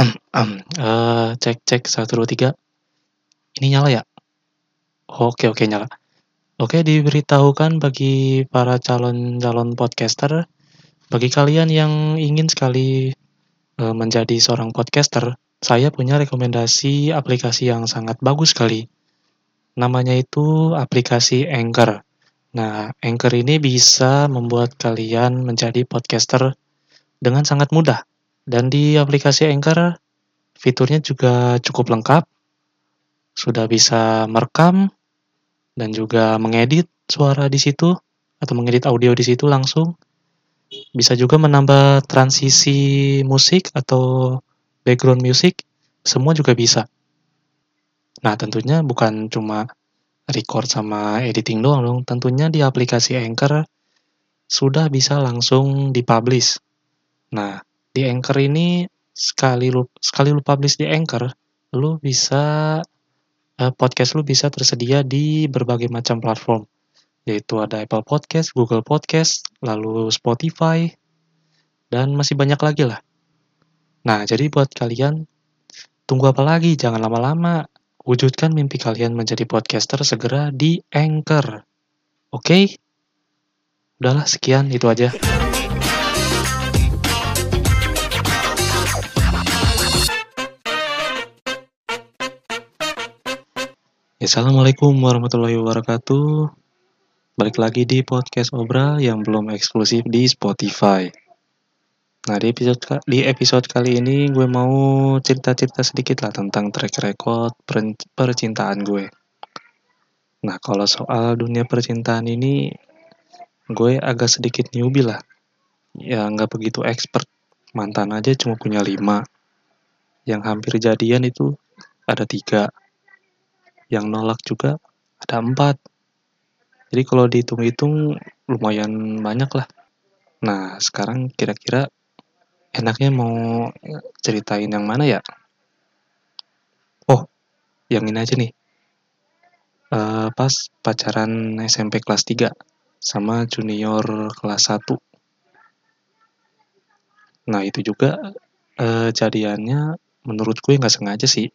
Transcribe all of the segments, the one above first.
Eh, cek cek, 1, 2, 3. Ini nyala ya? Oke oke nyala. Oke, diberitahukan bagi para calon-calon podcaster, bagi kalian yang ingin sekali, eee, menjadi seorang podcaster, saya punya rekomendasi aplikasi yang sangat bagus sekali. Namanya itu aplikasi Anchor. Nah, Anchor ini bisa membuat kalian menjadi podcaster dengan sangat mudah. Dan di aplikasi Anchor, fiturnya juga cukup lengkap. Sudah bisa merekam dan juga mengedit suara di situ atau mengedit audio di situ langsung. Bisa juga menambah transisi musik atau background music, semua juga bisa. Nah, tentunya bukan cuma record sama editing doang dong, tentunya di aplikasi Anchor sudah bisa langsung di-publish. Nah, di Anchor ini sekali lu sekali lu publish di Anchor, lu bisa eee, podcast lu bisa tersedia di berbagai macam platform, yaitu ada Apple Podcast, Google Podcast, lalu Spotify, dan masih banyak lagi lah. Nah, jadi buat kalian, tunggu apa lagi? Jangan lama-lama. Wujudkan mimpi kalian menjadi podcaster segera di Anchor. Oke? Udahlah, sekian, itu aja. Assalamualaikum warahmatullahi wabarakatuh. Balik lagi di podcast Obra yang belum eksklusif di Spotify. Nah, di episode di episode kali ini gue mau cerita-cerita sedikit lah tentang track record percintaan gue. Nah, kalau soal dunia percintaan ini gue agak sedikit newbie lah. Ya, nggak begitu expert. Mantan aja cuma punya lima. Yang hampir jadian itu ada tiga yang nolak juga ada empat. Jadi kalau dihitung-hitung lumayan banyak lah. Nah, sekarang kira-kira enaknya mau ceritain yang mana ya? Oh, yang ini aja nih. Uh, pas pacaran SMP kelas 3 sama junior kelas 1. Nah, itu juga uh, jadiannya menurut gue nggak sengaja sih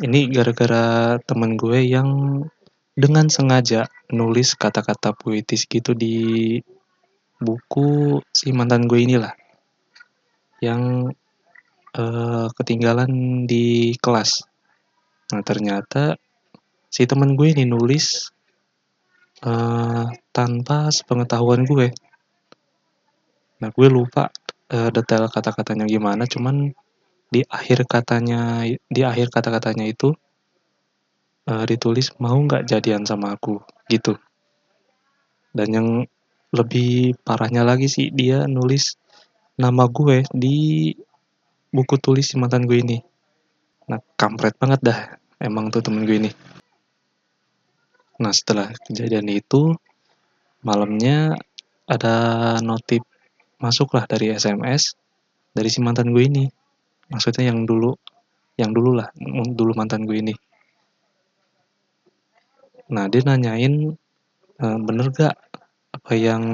ini gara-gara temen gue yang dengan sengaja nulis kata-kata puitis gitu di buku si mantan gue inilah yang uh, ketinggalan di kelas. Nah ternyata si temen gue ini nulis uh, tanpa sepengetahuan gue. Nah gue lupa uh, detail kata-katanya gimana, cuman di akhir katanya di akhir kata-katanya itu uh, ditulis mau nggak jadian sama aku? Gitu. Dan yang lebih parahnya lagi sih dia nulis nama gue di buku tulis si mantan gue ini. Nah kampret banget dah emang tuh temen gue ini. Nah setelah kejadian itu malamnya ada notif masuklah dari SMS dari si mantan gue ini maksudnya yang dulu yang dulu lah dulu mantan gue ini. Nah dia nanyain e, bener gak apa yang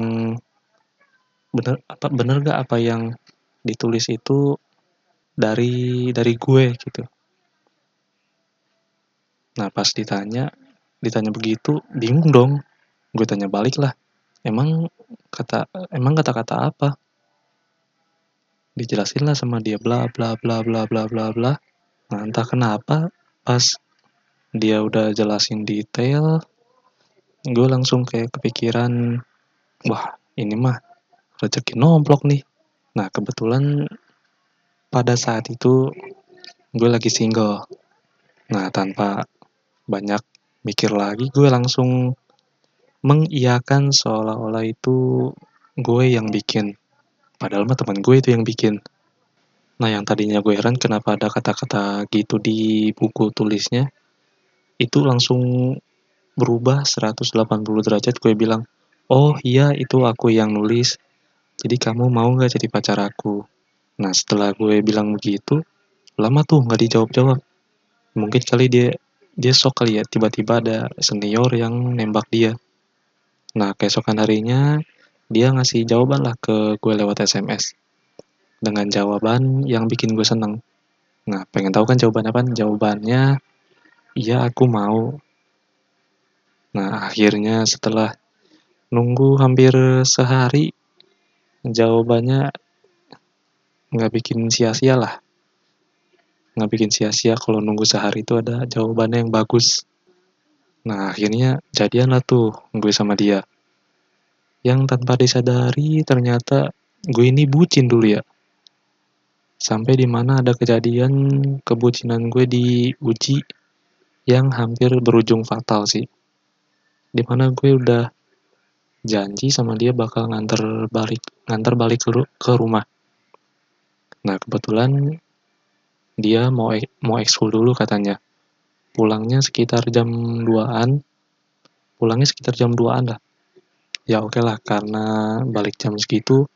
bener apa bener gak apa yang ditulis itu dari dari gue? Gitu. Nah pas ditanya ditanya begitu bingung dong. Gue tanya balik lah emang kata emang kata-kata apa dijelasin lah sama dia bla bla bla bla bla bla bla. Nah entah kenapa pas dia udah jelasin detail gue langsung kayak kepikiran wah ini mah rezeki nomplok nih. Nah kebetulan pada saat itu gue lagi single. Nah tanpa banyak mikir lagi gue langsung mengiyakan seolah-olah itu gue yang bikin Padahal mah teman gue itu yang bikin. Nah, yang tadinya gue heran kenapa ada kata-kata gitu di buku tulisnya, itu langsung berubah 180 derajat gue bilang, oh iya itu aku yang nulis, jadi kamu mau gak jadi pacar aku? Nah setelah gue bilang begitu, lama tuh gak dijawab-jawab. Mungkin kali dia dia sok kali ya, tiba-tiba ada senior yang nembak dia. Nah keesokan harinya, dia ngasih jawaban lah ke gue lewat SMS dengan jawaban yang bikin gue seneng Nah, pengen tahu kan jawabannya apa? Jawabannya, iya aku mau. Nah, akhirnya setelah nunggu hampir sehari, jawabannya nggak bikin sia-sia lah. Nggak bikin sia-sia kalau nunggu sehari itu ada jawabannya yang bagus. Nah, akhirnya jadian lah tuh gue sama dia. Yang tanpa disadari ternyata gue ini bucin dulu ya. Sampai di mana ada kejadian kebucinan gue diuji yang hampir berujung fatal sih. Di mana gue udah janji sama dia bakal nganter balik nganter balik ke, ke rumah. Nah kebetulan dia mau mau ekskul dulu katanya. Pulangnya sekitar jam 2-an. Pulangnya sekitar jam 2-an lah. Ya oke lah karena balik jam segitu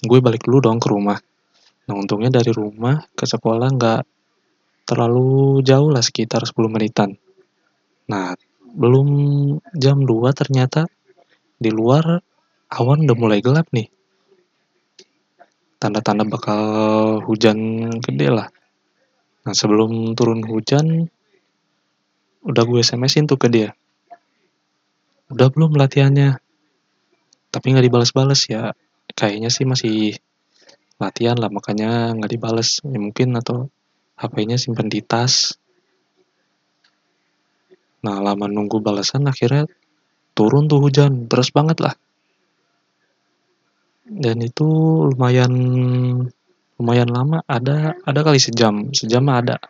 gue balik dulu dong ke rumah Nah untungnya dari rumah ke sekolah nggak terlalu jauh lah sekitar 10 menitan. Nah belum jam 2 ternyata di luar awan udah mulai gelap nih. Tanda-tanda bakal hujan gede lah. Nah sebelum turun hujan udah gue SMS-in tuh ke dia. Udah belum latihannya? Tapi nggak dibalas-balas ya. Kayaknya sih masih latihan lah makanya nggak dibales. Ya mungkin atau HP-nya simpan di tas. Nah lama nunggu balasan akhirnya turun tuh hujan. Terus banget lah. Dan itu lumayan lumayan lama. Ada ada kali sejam. Sejam ada.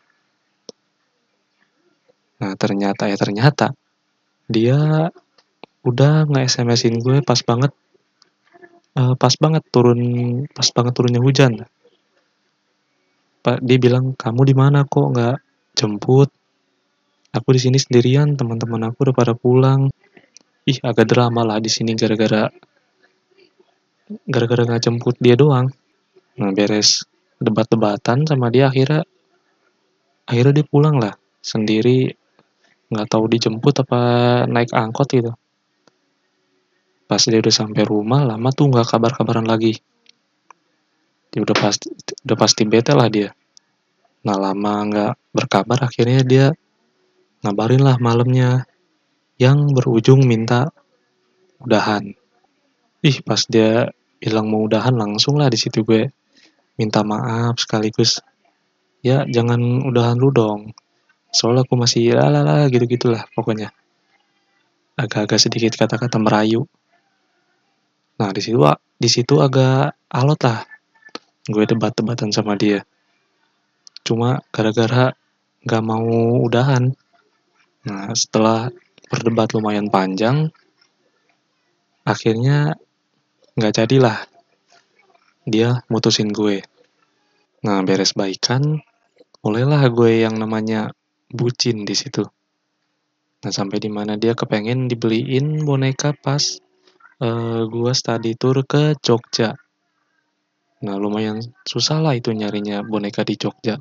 Nah ternyata ya ternyata dia udah nge SMS-in gue pas banget uh, pas banget turun pas banget turunnya hujan. Pak dia bilang kamu di mana kok nggak jemput? Aku di sini sendirian teman-teman aku udah pada pulang. Ih agak drama lah di sini gara-gara gara-gara nggak jemput dia doang. Nah beres debat-debatan sama dia akhirnya akhirnya dia pulang lah sendiri. Nggak tahu dijemput apa naik angkot gitu pas dia udah sampai rumah lama tuh nggak kabar-kabaran lagi. Dia udah pasti udah pasti bete lah dia. Nah lama nggak berkabar akhirnya dia ngabarin lah malamnya. Yang berujung minta udahan. Ih pas dia bilang mau udahan langsung lah di situ gue minta maaf sekaligus. Ya jangan udahan lu dong. Soalnya aku masih lalala gitu gitulah pokoknya. Agak-agak sedikit kata-kata merayu Nah di situ di situ agak alot lah gue debat-debatan sama dia. Cuma gara-gara gak mau udahan. Nah setelah berdebat lumayan panjang, akhirnya nggak jadilah dia mutusin gue. Nah beres baikan, mulailah gue yang namanya bucin di situ. Nah sampai di mana dia kepengen dibeliin boneka pas uh, gua study tour ke Jogja. Nah, lumayan susah lah itu nyarinya boneka di Jogja.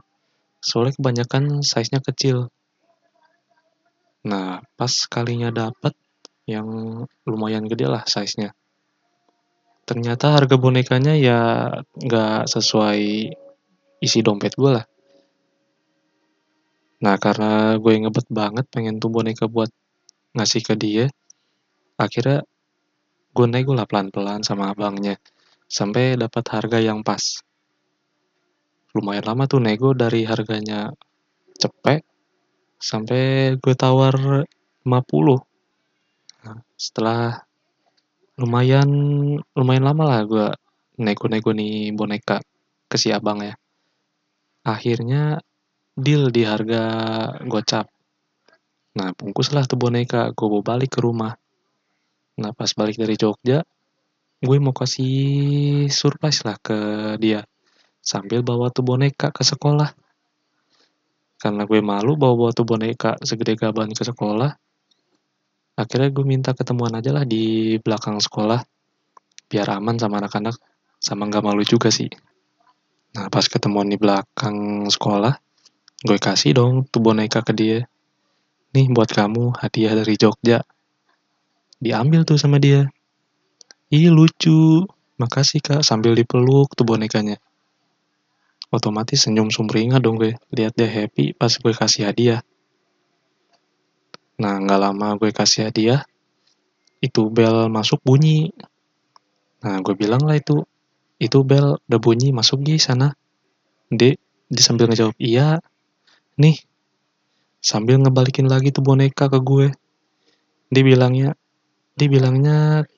Soalnya kebanyakan size-nya kecil. Nah, pas kalinya dapet yang lumayan gede lah size-nya. Ternyata harga bonekanya ya nggak sesuai isi dompet gue lah. Nah, karena gue ngebet banget pengen tuh boneka buat ngasih ke dia, akhirnya gue nego lah pelan-pelan sama abangnya sampai dapat harga yang pas. Lumayan lama tuh nego dari harganya cepet sampai gue tawar 50 nah, setelah lumayan lumayan lama lah gue nego-nego nih boneka ke si abang ya. Akhirnya deal di harga gocap nah bungkuslah tuh boneka gue bawa balik ke rumah Nah pas balik dari Jogja, gue mau kasih surprise lah ke dia. Sambil bawa tuh boneka ke sekolah. Karena gue malu bawa-bawa tuh boneka segede gaban ke sekolah. Akhirnya gue minta ketemuan aja lah di belakang sekolah. Biar aman sama anak-anak. Sama gak malu juga sih. Nah pas ketemuan di belakang sekolah, gue kasih dong tuh boneka ke dia. Nih buat kamu hadiah dari Jogja diambil tuh sama dia. Ih lucu. Makasih kak sambil dipeluk tuh bonekanya. Otomatis senyum sumringah dong gue. Lihat dia happy pas gue kasih hadiah. Nah nggak lama gue kasih hadiah itu bel masuk bunyi. Nah gue bilang lah itu itu bel udah bunyi masuk di sana. Dek dia sambil ngejawab iya. Nih sambil ngebalikin lagi tuh boneka ke gue. Dia bilangnya dia bilangnya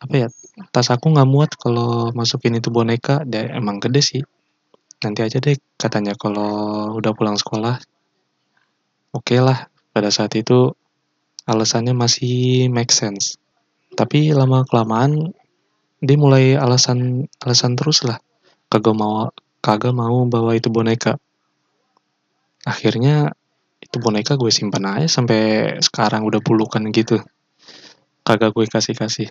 apa ya tas aku nggak muat kalau masukin itu boneka. Dia emang gede sih. Nanti aja deh katanya kalau udah pulang sekolah oke lah. Pada saat itu alasannya masih make sense. Tapi lama kelamaan dia mulai alasan alasan terus lah. Kagak mau kagak mau bawa itu boneka. Akhirnya itu boneka gue simpan aja sampai sekarang udah pulukan gitu kagak gue kasih kasih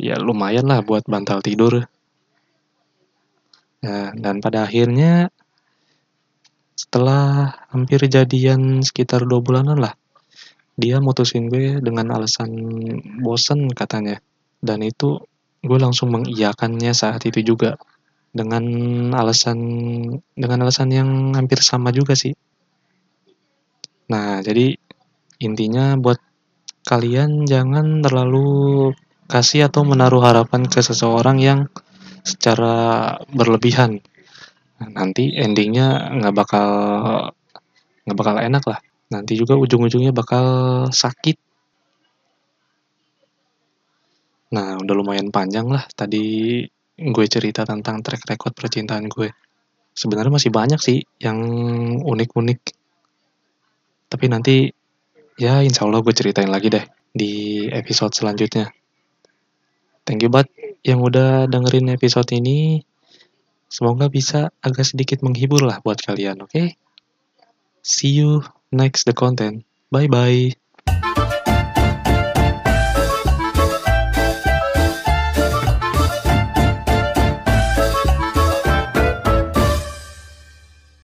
ya lumayan lah buat bantal tidur. Nah, dan pada akhirnya setelah hampir jadian sekitar dua bulanan lah dia mutusin gue dengan alasan bosen katanya. Dan itu gue langsung mengiyakannya saat itu juga. Dengan alasan dengan alasan yang hampir sama juga sih. Nah jadi intinya buat kalian jangan terlalu kasih atau menaruh harapan ke seseorang yang secara berlebihan. Nah, nanti endingnya nggak bakal nggak bakal enak lah. Nanti juga ujung-ujungnya bakal sakit. Nah udah lumayan panjang lah tadi gue cerita tentang track record percintaan gue. Sebenarnya masih banyak sih yang unik-unik. Tapi nanti ya insya Allah gue ceritain lagi deh di episode selanjutnya thank you banget yang udah dengerin episode ini semoga bisa agak sedikit menghibur lah buat kalian oke okay? see you next the content. Bye bye.